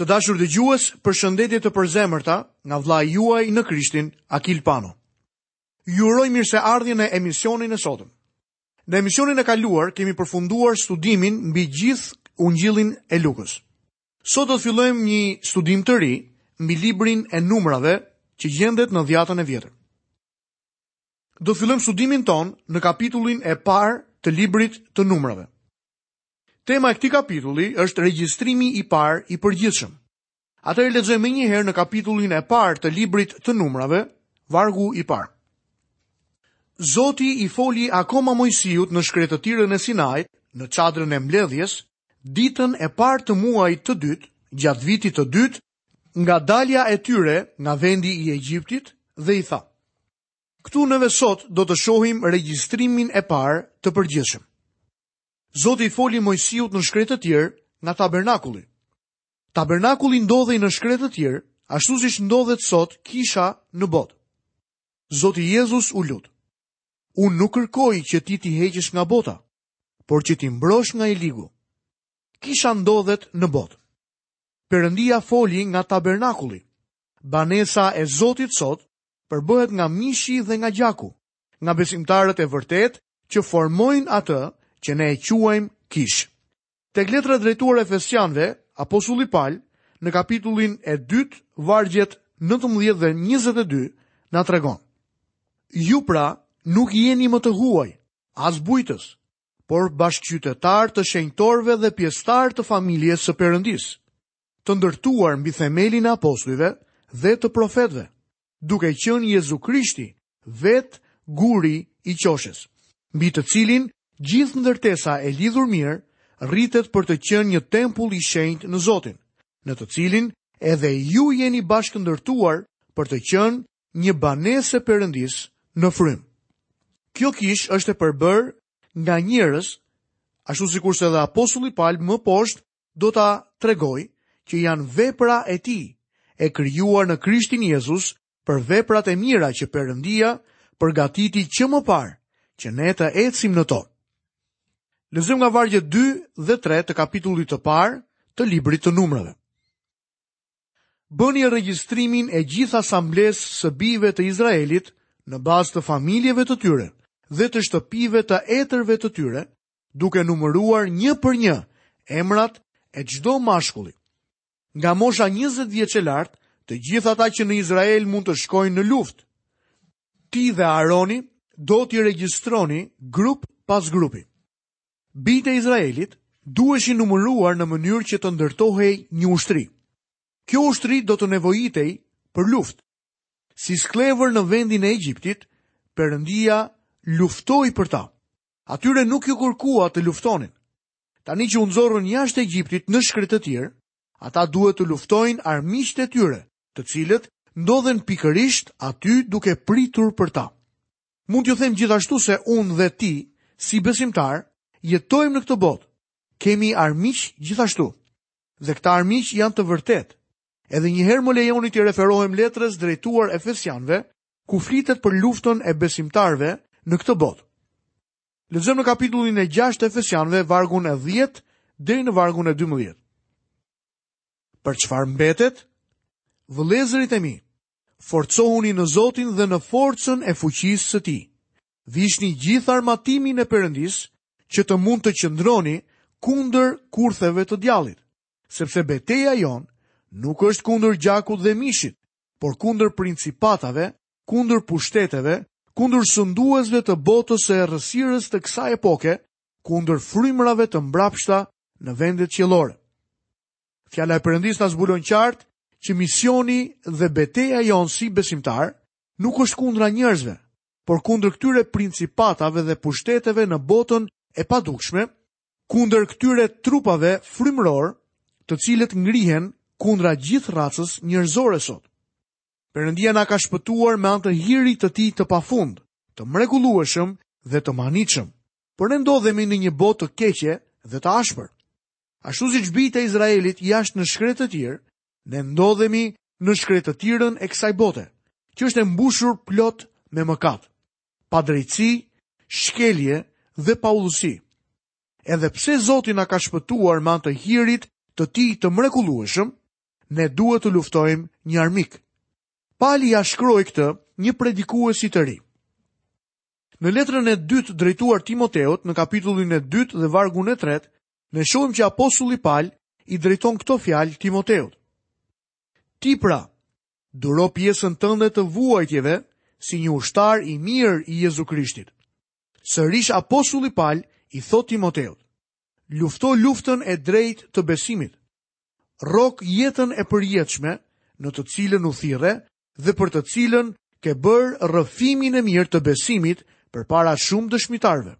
Të dashur dhe gjuës për shëndetje të përzemërta nga vla juaj në Krishtin Akil Pano. Juroj mirë se ardhje në emisionin e sotëm. Në emisionin e kaluar kemi përfunduar studimin mbi gjithë ungjillin e lukës. Sot do të fillojmë një studim të ri mbi librin e numrave që gjendet në dhjatën e vjetër. Do fillojmë studimin ton në kapitullin e par të librit të numrave. Tema e këtij kapitulli është regjistrimi i parë i përgjithshëm. Atë e lexojmë një herë në kapitullin e parë të librit të numrave, vargu i parë. Zoti i foli akoma Mojsiut në shkretëtirën e Sinajt, në çadrën e mbledhjes, ditën e parë të muajit të dytë, gjatë vitit të dytë, nga dalja e tyre nga vendi i Egjiptit dhe i tha: Ktu nëse sot do të shohim regjistrimin e parë të përgjithshëm. Zoti i foli Mojsiut në shkretë të tjerë nga tabernakulli. Tabernakulli ndodhej në shkretë të tjerë, ashtu siç ndodhet sot kisha në botë. Zoti Jezus u lut. Unë nuk kërkoj që ti ti heqesh nga bota, por që ti mbrosh nga i ligu. Kisha ndodhet në botë. Perëndia foli nga tabernakulli. Banesa e Zotit sot përbëhet nga mishi dhe nga gjaku, nga besimtarët e vërtet që formojnë atë që ne e quajmë kish. Tek letra drejtuar e Fesianve, Apostulli Pal, në kapitullin e 2, vargjet 19 dhe 22, në tregon. Ju pra nuk jeni më të huaj, as bujtës, por qytetar të shenjtorve dhe pjestar të familjes së përëndis, të ndërtuar mbi themelin e apostujve dhe të profetve, duke qënë Jezu Krishti vetë guri i qoshes, mbi të cilin gjithë ndërtesa e lidhur mirë rritet për të qenë një tempull i shenjtë në Zotin, në të cilin edhe ju jeni bashkë ndërtuar për të qenë një banese perëndis në frym. Kjo kish është e përbër nga njerëz, ashtu si kurse edhe apostulli Paul më poshtë do ta tregoj që janë vepra e ti e krijuar në Krishtin Jezus për veprat e mira që Perëndia përgatiti që më parë që ne të ecim në tokë. Lezëm nga vargje 2 dhe 3 të kapitullit të parë të libri të numrave. Bëni e registrimin e gjitha samblesë së bive të Izraelit në bazë të familjeve të tyre dhe të shtëpive të etërve të tyre, duke numëruar një për një emrat e gjdo mashkulli. Nga mosha 20 vjeqe lartë, të gjitha ta që në Izrael mund të shkojnë në luft, ti dhe Aroni do t'i registroni grup pas grupi. Bitë e Izraelit duheshin numëruar në mënyrë që të ndërtohej një ushtri. Kjo ushtri do të nevojitej për luft. Si sklever në vendin e Egjiptit, përëndia luftoj për ta. Atyre nuk ju kërkua të luftonin. Tani që unëzorën jashtë Egjiptit në shkretë të tjerë, ata duhet të luftojnë armisht e tyre, të cilët ndodhen pikërisht aty duke pritur për ta. Mund t'ju them gjithashtu se unë dhe ti, si besimtarë, jetojmë në këtë botë, kemi armiq gjithashtu. Dhe këta armiq janë të vërtetë. Edhe një herë më lejoni të referohem letrës drejtuar Efesianëve, ku flitet për luftën e besimtarëve në këtë botë. Lexojmë në kapitullin e 6 të Efesianëve, vargu e 10 deri në vargun e 12. Për çfarë mbetet? Vëllezërit e mi, forcohuni në Zotin dhe në forcën e fuqisë së Tij. Vishni gjithë armatimin e Perëndisë, që të mund të qëndroni kunder kurtheve të djalit, sepse beteja jonë nuk është kunder gjakut dhe mishit, por kunder principatave, kunder pushteteve, kunder sënduesve të botës e rësirës të kësa epoke, kunder frimrave të mbrapshta në vendet qëllore. Fjala e përëndis të zbulon qartë që misioni dhe beteja jonë si besimtar nuk është kundra njërzve, por kundër këtyre principatave dhe pushteteve në botën e padukshme kundër këtyre trupave frymror, të cilët ngrihen kundra gjithë racës njerëzore sot. Perëndia na ka shpëtuar me anë të hirit të tij të pafund, të mrekullueshëm dhe të manitshëm. Por ne ndodhemi në një botë të keqe dhe të ashpër. Ashtu siç bijtë e Izraelit jashtë në shkretë të tjerë, ne ndodhemi në shkretë të tirën e kësaj bote, që është e mbushur plot me mëkat, padrejci, shkelje, dhe pa udhësi. Edhe pse Zoti na ka shpëtuar me anë të hirit të tij të mrekullueshëm, ne duhet të luftojmë një armik. Pali ja shkroi këtë një predikuesi të ri. Në letrën e dytë drejtuar Timoteut në kapitullin e dytë dhe vargun e tretë, ne shohim që apostulli Pal i drejton këtë fjalë Timoteut. Ti pra, duro pjesën tënde të vuajtjeve si një ushtar i mirë i Jezu Krishtit sërish apostulli Paul i thot Timoteut: Lufto luftën e drejtë të besimit. Rok jetën e përjetshme në të cilën u thire dhe për të cilën ke bërë rrëfimin e mirë të besimit përpara shumë dëshmitarve.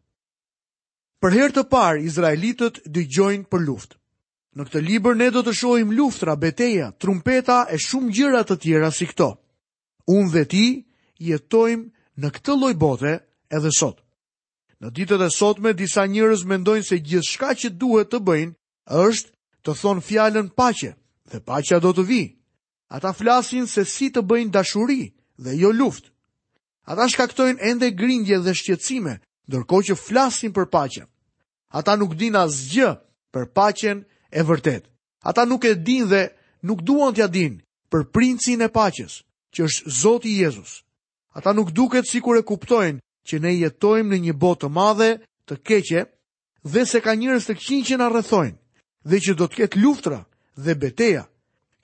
Për herë të parë izraelitët dëgjojnë për luftë. Në këtë libër ne do të shohim luftra, betejë, trumpeta e shumë gjëra të tjera si këto. Unë dhe ti jetojmë në këtë lloj bote edhe sot. Në ditët e sotme, disa njërës mendojnë se gjithë që duhet të bëjnë është të thonë fjallën pache, dhe pacha do të vi. Ata flasin se si të bëjnë dashuri dhe jo luft. Ata shkaktojnë ende grindje dhe shqecime, ndërko që flasin për pache. Ata nuk din asgjë për pachen e vërtet. Ata nuk e din dhe nuk duan t'ja din për princin e paches, që është Zoti Jezus. Ata nuk duket si kur e kuptojnë që ne jetojmë në një botë të madhe, të keqe, dhe se ka njerëz të këqin që na rrethojnë dhe që do të ketë luftra dhe betejë.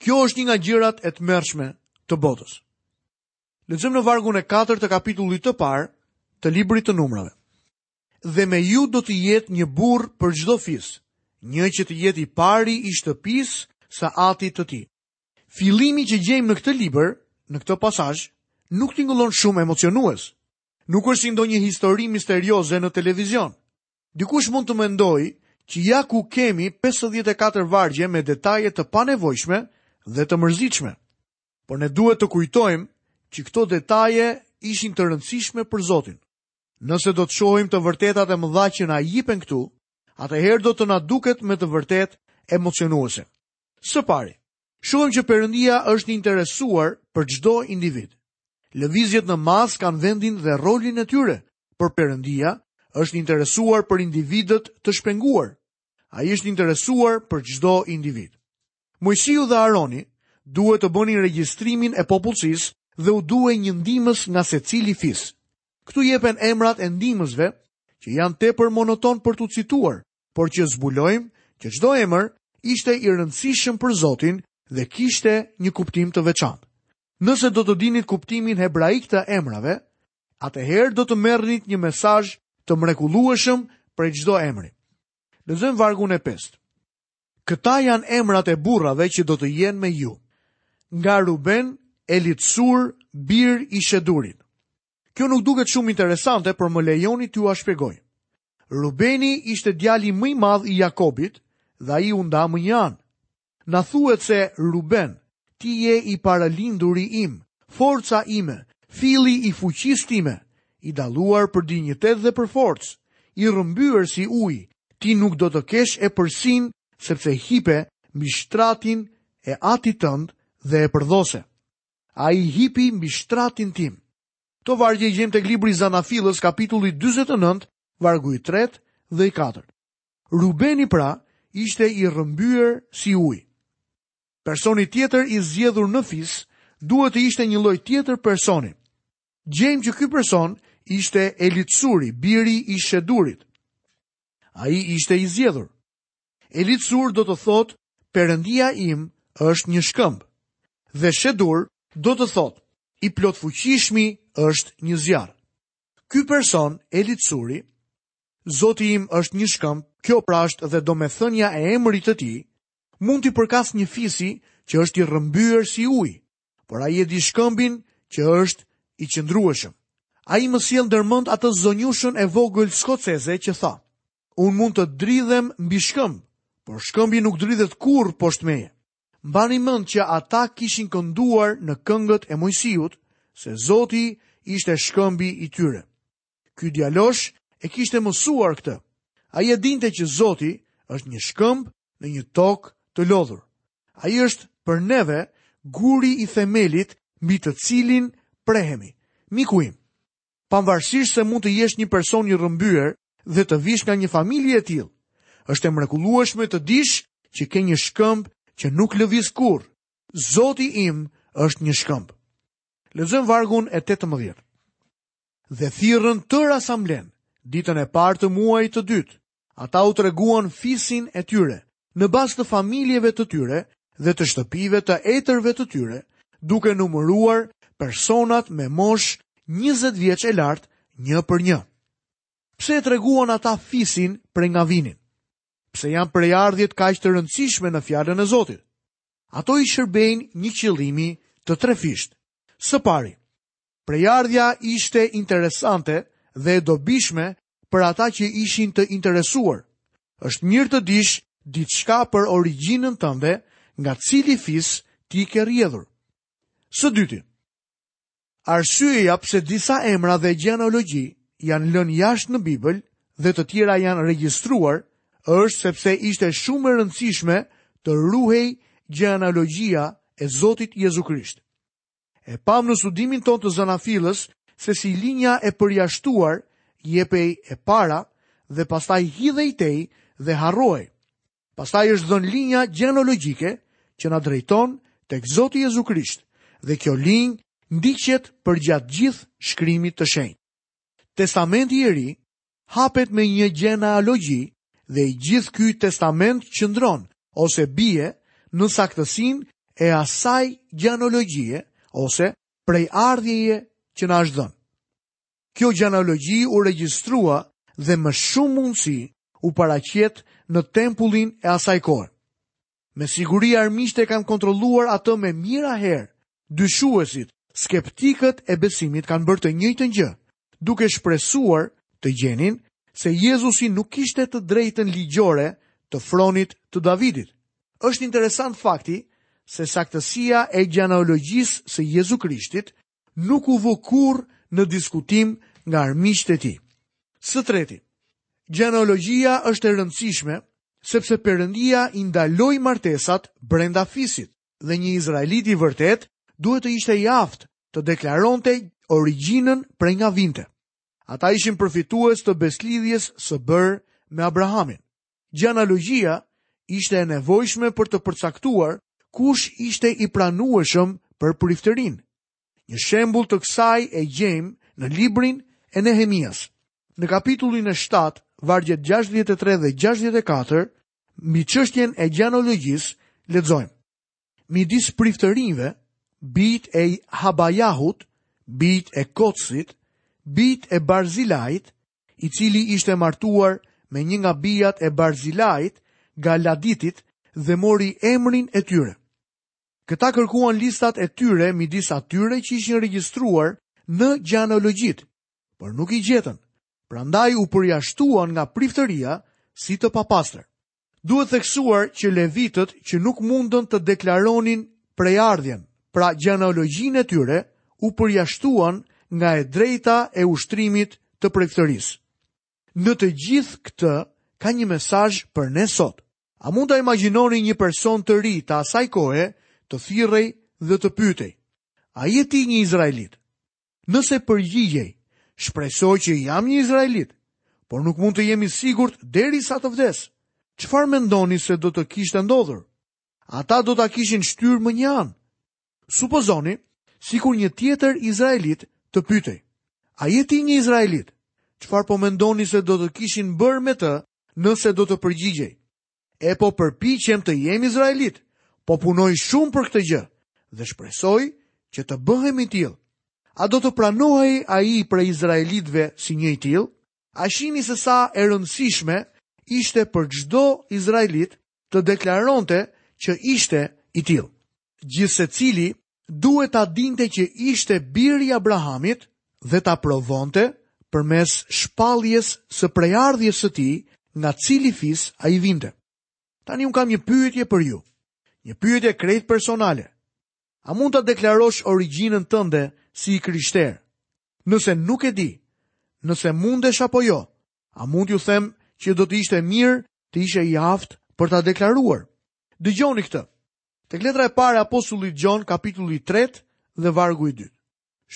Kjo është një nga gjërat e tmerrshme të botës. Lexojmë në vargun e 4 të kapitullit të parë të librit të numrave. Dhe me ju do të jetë një burr për çdo fis, një që të jetë i pari i shtëpisë sa ati të ti. Fillimi që gjejmë në këtë libër, në këtë pasazh, nuk tingëllon shumë emocionues nuk është si ndonjë histori misterioze në televizion. Dikush mund të mendoj që ja ku kemi 54 vargje me detaje të panevojshme dhe të mërzitshme. Por ne duhet të kujtojmë që këto detaje ishin të rëndësishme për Zotin. Nëse do të shohim të vërtetat e mëdha që na jipen këtu, atëherë do të na duket me të vërtet emocionuese. Së pari, shohim që përëndia është interesuar për çdo individ lëvizjet në mas kanë vendin dhe rolin e tyre, për përëndia është interesuar për individet të shpenguar. A i është interesuar për gjdo individ. Mojësiu dhe Aroni duhet të bëni registrimin e popullësis dhe u duhet një ndimës nga se cili fis. Këtu jepen emrat e ndimësve që janë te për monoton për të cituar, por që zbulojmë që gjdo emër ishte i rëndësishëm për Zotin dhe kishte një kuptim të veçantë. Nëse do të dinit kuptimin hebraik të emrave, atëherë do të merrnit një mesazh të mrekullueshëm për çdo emër. Lexojm vargun e 5. Këta janë emrat e burrave që do të jenë me ju. Nga Ruben, Elitsur, Bir i Shedurit. Kjo nuk duket shumë interesante, por më lejoni t'ju a shpjegoj. Rubeni ishte djali më i madh i Jakobit dhe ai u nda më një an. Na thuhet se Ruben, ti je i paralinduri im, forca ime, fili i fuqis time, i daluar për dignitet dhe për forcë, i rëmbyër si uj, ti nuk do të kesh e përsin, sepse hipe mbi shtratin e ati tënd dhe e përdhose. A i hipi mbi shtratin tim. To vargje i gjem të glibri Zanafilës kapitulli 29, vargu i 3 dhe i 4. Rubeni pra ishte i rëmbyër si uj. Personi tjetër i zgjedhur në fis duhet të ishte një lloj tjetër personi. Gjejmë që ky person ishte Elitsuri, biri i Shedurit. Ai ishte i zgjedhur. Elitsur do të thotë, Perëndia im është një shkëmb. Dhe Shedur do të thotë, i plot fuqishmi është një zjarr. Ky person, Elitsuri, Zoti im është një shkëmb. Kjo praht dhe domethënia e emrit të tij mund të i përkas një fisi që është i rëmbyër si uj, por a i e di shkëmbin që është i qëndrueshëm. A i më siel dërmënd atë zonjushën e vogël skoceze që tha, unë mund të dridhem mbi shkëmb, por shkëmbi nuk dridhet kur poshtë shtmeje. Mba një mënd që ata kishin kënduar në këngët e Mojsiut se Zoti ishte shkëmbi i tyre. Ky djalosh e kishte mësuar këtë. Ai e dinte që Zoti është një shkëmb në një tokë të lodhur. A i është për neve guri i themelit mbi të cilin prehemi. Mikuim, pamvarsisht se mund të jesh një person i rëmbyer dhe të vish nga një familje e tillë, është e mrekullueshme të dish që ke një shkëmb që nuk lëviz kur. Zoti im është një shkëmb. Lexojm vargun e 18. Dhe thirrën të asamblen ditën e parë të muajit të dytë. Ata u treguan fisin e tyre në bas të familjeve të tyre dhe të shtëpive të etërve të tyre, duke numëruar personat me mosh 20 vjeç e lartë një për një. Pse e treguan ata fisin për nga vinin? Pse janë për ardhjet ka të rëndësishme në fjallën e Zotit? Ato i shërbejnë një qëllimi të trefisht. Së pari, prejardhja ishte interesante dhe dobishme për ata që ishin të interesuar. është mirë të dish diçka për origjinën tënde nga cili fis ti ke rrjedhur. Së dyti, arsyeja pse disa emra dhe gjenologji janë lënë jashtë në Bibël dhe të tjera janë regjistruar është sepse ishte shumë e rëndësishme të ruhej gjenologjia e Zotit Jezu Krisht. E pam në studimin tonë të zanafilës se si linja e përjashtuar jepej e para dhe pastaj hidhej tej dhe harrohej. Pastaj është dhënë linja gjenologjike që na drejton tek Zoti Jezu Krisht dhe kjo linjë ndiqet për gjatë gjithë shkrimit të shenjtë. Testamenti i ri hapet me një gjenealogji dhe i gjithë ky testament qëndron ose bie në saktësinë e asaj gjenologjie ose prej ardhjeje që na është dhënë. Kjo gjenologji u regjistrua dhe më shumë mundësi u paraqet në tempullin e asaj kohë. Me siguri armiqtë e kanë kontrolluar atë me mira herë. Dyshuesit, skeptikët e besimit kanë bërë të njëjtën gjë, duke shprehur të gjenin se Jezusi nuk kishte të drejtën ligjore të fronit të Davidit. Është interesant fakti se saktësia e gjenealogjisë së Jezu Krishtit nuk u vë kurrë në diskutim nga armiqtë e tij. Së treti, Gjenologia është e rëndësishme sepse Perëndia i ndaloi martesat brenda fisit dhe një izraelit i vërtet duhet të ishte i aftë të deklaronte origjinën prej nga vinte. Ata ishin përfitues të beslidhjes së bërë me Abrahamin. Gjenologia ishte e nevojshme për të përcaktuar kush ishte i pranueshëm për përifterin. Një shembul të kësaj e gjem në librin e Nehemias. Në kapitullin e vargjet 63 dhe 64, mbi qështjen e gjanologjis, ledzojmë. Mi disë priftërinve, bit e Habajahut, bit e Kotsit, bit e Barzilajt, i cili ishte martuar me një nga bijat e Barzilajt, Galaditit dhe mori emrin e tyre. Këta kërkuan listat e tyre midis atyre që ishin regjistruar në gjanologjit, por nuk i gjetën prandaj u përjashtuan nga priftëria si të papastër. Duhet theksuar që levitët që nuk mundën të deklaronin prejardhjen, pra gjenologjin e tyre, u përjashtuan nga e drejta e ushtrimit të prektërisë. Në të gjithë këtë, ka një mesaj për ne sot. A mund të imaginoni një person të ri të asaj kohe të thirej dhe të pytej? A jeti një Izraelit? Nëse përgjigjej, Shpresoj që jam një izraelit, por nuk mund të jemi sigurt deri sa të vdes. Qëfar me ndoni se do të kishtë ndodhur? Ata do të kishin shtyrë më një anë. Supozoni, si kur një tjetër izraelit të pytej. A jeti një izraelit? Qëfar po me ndoni se do të kishin bërë me të nëse do të përgjigjej? E po përpi që em të jemi izraelit, po punoj shumë për këtë gjë dhe shpresoj që të bëhem i tjilë. A do të pranohej ai për izraelitëve si një i til, A shihni se sa e rëndësishme ishte për çdo izraelit të deklaronte që ishte i til, Gjithse cili duhet ta dinte që ishte bir i Abrahamit dhe ta provonte përmes shpalljes së prejardhjes së tij nga cili fis ai vinte. Tani un kam një pyetje për ju. Një pyetje krejt personale. A mund ta deklarosh origjinën tënde si i krishter. Nëse nuk e di, nëse mundesh apo jo, a mund ju them që do të ishte mirë të ishe i aftë për ta deklaruar. Dëgjoni këtë. Tek letra e parë e apostullit Gjon, kapitulli 3 dhe vargu i 2.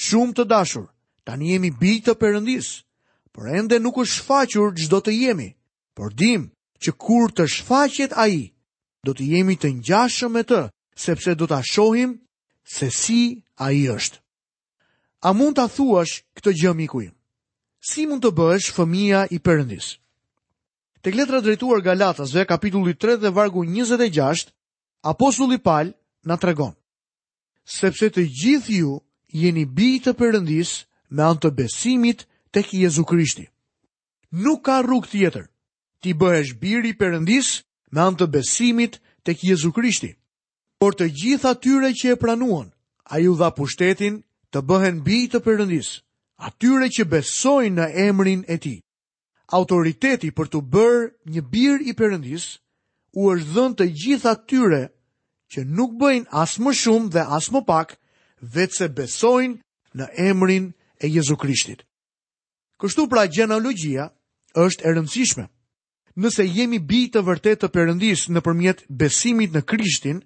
Shumë të dashur, tani jemi bijtë të Perëndis, por ende nuk është shfaqur çdo të jemi, por dim që kur të shfaqet ai, do të jemi të ngjashëm me të, sepse do ta shohim se si ai është. A mund ta thuash këtë gjë miku im? Si mund të bësh fëmia i Perëndis? Tek letra drejtuar Galatasve kapitulli 3 dhe vargu 26, apostulli Paul na tregon: Sepse të gjithë ju jeni bi të Perëndis me anë të besimit tek Jezu Krishti. Nuk ka rrugë tjetër. Ti bëhesh biri i Perëndis me anë të besimit tek Jezu Krishti. Por të gjitha tyre që e pranuan, a ju dha pushtetin të bëhen bi të përëndis, atyre që besojnë në emrin e ti. Autoriteti për të bërë një bir i përëndis, u është dhënë të gjitha atyre që nuk bëjnë as më shumë dhe as më pak, vetë se besojnë në emrin e Jezu Krishtit. Kështu pra gjenologia është e rëndësishme. Nëse jemi bi të vërtet të përëndis në përmjet besimit në Krishtin,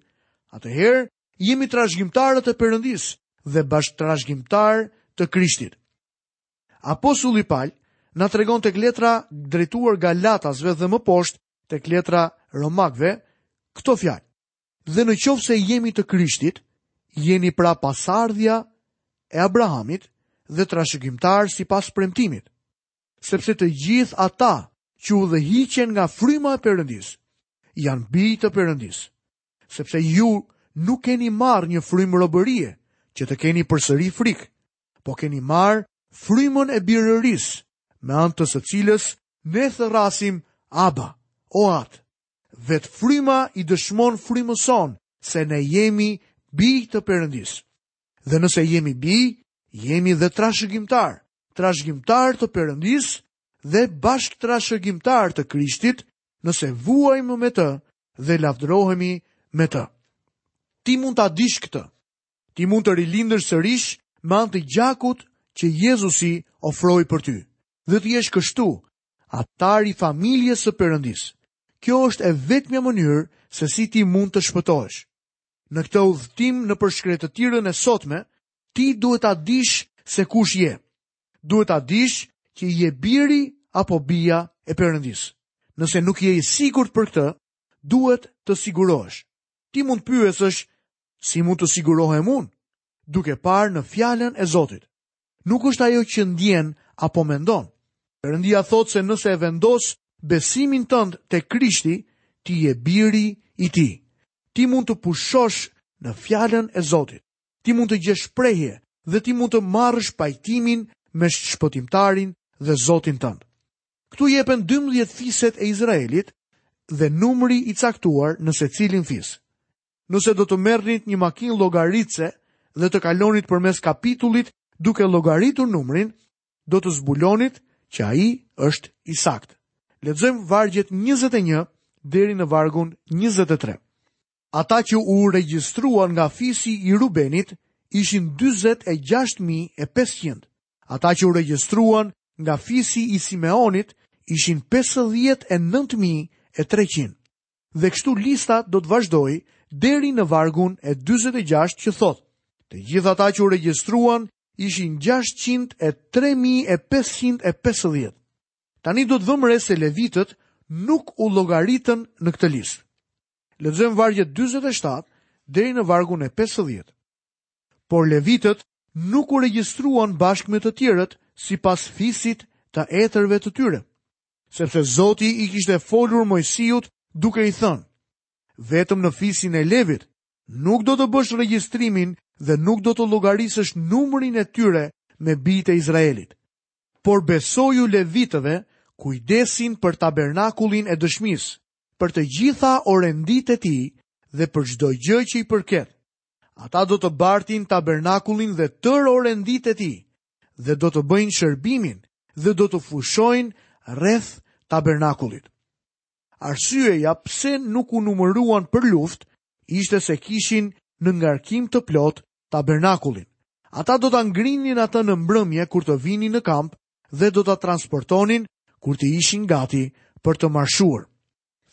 atëherë jemi trashgjimtarët e përëndis, dhe bashkëtrashgjimtar të Krishtit. Apostulli Paul na tregon tek letra drejtuar Galatasve dhe më poshtë tek letra Romakëve këto fjalë: Dhe në qoftë se jemi të Krishtit, jeni pra pasardhja e Abrahamit dhe trashëgimtar sipas premtimit. Sepse të gjithë ata që u dhe hiqen nga fryma e Perëndis, janë bitë e Perëndis. Sepse ju nuk keni marrë një frymë robërie, që të keni përsëri frik, po keni marë frymën e birëris me antë të së cilës ne thërasim aba, o atë. Vetë fryma i dëshmon frymëson se ne jemi bi të përëndis. Dhe nëse jemi bi, jemi dhe trashëgimtar, trashëgimtar të përëndis dhe bashk trashëgjimtar të krishtit nëse vuajmë me të dhe lavdrohemi me të. Ti mund ta dish këtë, ti mund të rilindër sërish me anë të gjakut që Jezusi ofroi për ty. Dhe të jesh kështu, atari familje së përëndis. Kjo është e vetmja mënyrë se si ti mund të shpëtojsh. Në këtë udhëtim në përshkretë të e sotme, ti duhet a dish se kush je. Duhet a dish që je biri apo bia e përëndis. Nëse nuk je i sigur për këtë, duhet të sigurohesh. Ti mund pyesësh, si mund të sigurohem unë? duke parë në fjallën e Zotit. Nuk është ajo që ndjen apo mendon. Rëndia thotë se nëse e vendosë besimin tëndë të krishti, ti e biri i ti. Ti mund të pushosh në fjallën e Zotit. Ti mund të gjesh prehje dhe ti mund të marrësh pajtimin me shpotimtarin dhe Zotin tëndë. Këtu jepen 12 fiset e Izraelit dhe numri i caktuar nëse cilin fis. Nëse do të mërnit një makin logaritse, dhe të kalonit përmes kapitullit duke llogaritur numrin, do të zbulonit që ai është i saktë. Lexojmë vargjet 21 deri në vargun 23. Ata që u regjistruan nga fisi i Rubenit ishin 46500. Ata që u regjistruan nga fisi i Simeonit ishin 59300 dhe kështu lista do të vazhdoj deri në vargun e 26 që thotë. Të gjithë ata që u regjistruan ishin 603550. Tani do të vëmë re se levitët nuk u llogaritën në këtë listë. Lexojm vargjet 47 deri në vargun e 50. Por levitët nuk u regjistruan bashkë me të tjerët sipas fisit të etërve të tyre, sepse Zoti i kishte folur Mojsiut duke i thënë: "Vetëm në fisin e Levit nuk do të bësh regjistrimin dhe nuk do të llogarisësh numrin e tyre me bijtë e Izraelit por besoju levitëve kujdesin për tabernakullin e dëshmisë për të gjitha orenditë e tij dhe për çdo gjë që i përket ata do të bartin tabernakullin dhe tër orendit e tij dhe do të bëjnë shërbimin dhe do të fushojnë rreth tabernakullit arsyeja pse nuk u numëruan për luftë ishte se kishin në ngarkim të plot tabernakulin. Ata do të ngrinin atë në mbrëmje kur të vini në kamp dhe do të transportonin kur të ishin gati për të marshuar.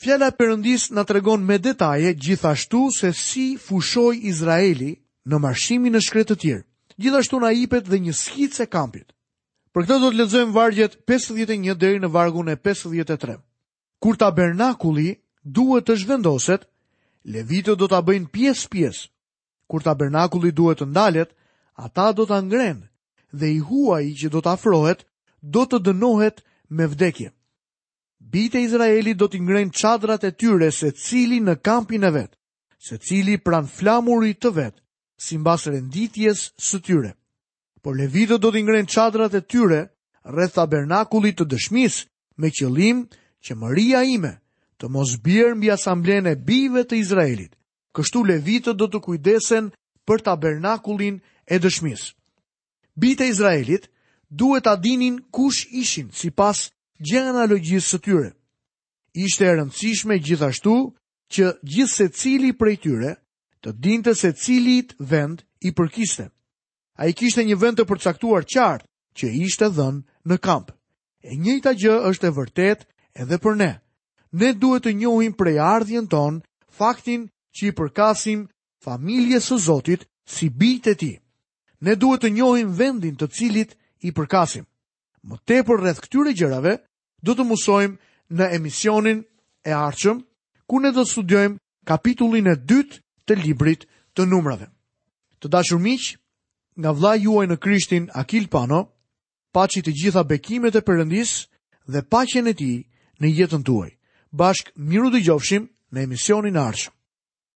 Fjala përëndis në tregon me detaje gjithashtu se si fushoj Izraeli në marshimi në shkretë të tjerë. Gjithashtu na ipet dhe një skicë e kampit. Për këtë do të lexojmë vargjet 51 deri në vargun e 53. Kur tabernakuli duhet të zhvendoset, Levitët do ta bëjnë pjesë pjesë. Kur tabernakulli duhet të ndalet, ata do ta ngrenë dhe i huaj që do të afrohet, do të dënohet me vdekje. Bite Izraeli do të ngrenë qadrat e tyre se cili në kampin e vetë, se cili pran flamuri të vetë, si mbas renditjes së tyre. Por levitët do të ngrenë qadrat e tyre rreth tabernakullit të dëshmis me qëllim që mëria ime të mos bjerë mbi asamblene e bive të Izraelit, kështu levitët do të kujdesen për tabernakullin e dëshmis. Bite Izraelit duhet dinin kush ishin si pas gjena logjisë së tyre. Ishte e rëndësishme gjithashtu që gjithë se cili prej tyre të dinte se cilit vend i përkiste. A i kishte një vend të përcaktuar qartë që ishte dhënë në kampë. E njëta gjë është e vërtet edhe për ne ne duhet të njohim prej ardhjen ton faktin që i përkasim familjes së Zotit si bijtë e tij. Ne duhet të njohim vendin të cilit i përkasim. Më tepër rreth këtyre gjërave do të mësojmë në emisionin e ardhshëm ku ne do të studiojmë kapitullin e dytë të librit të numrave. Të dashur miq, nga vlla juaj në Krishtin Akil Pano, paçi të gjitha bekimet e Perëndis dhe paqen e tij në jetën tuaj bashk miru dhe në emisionin arshëm.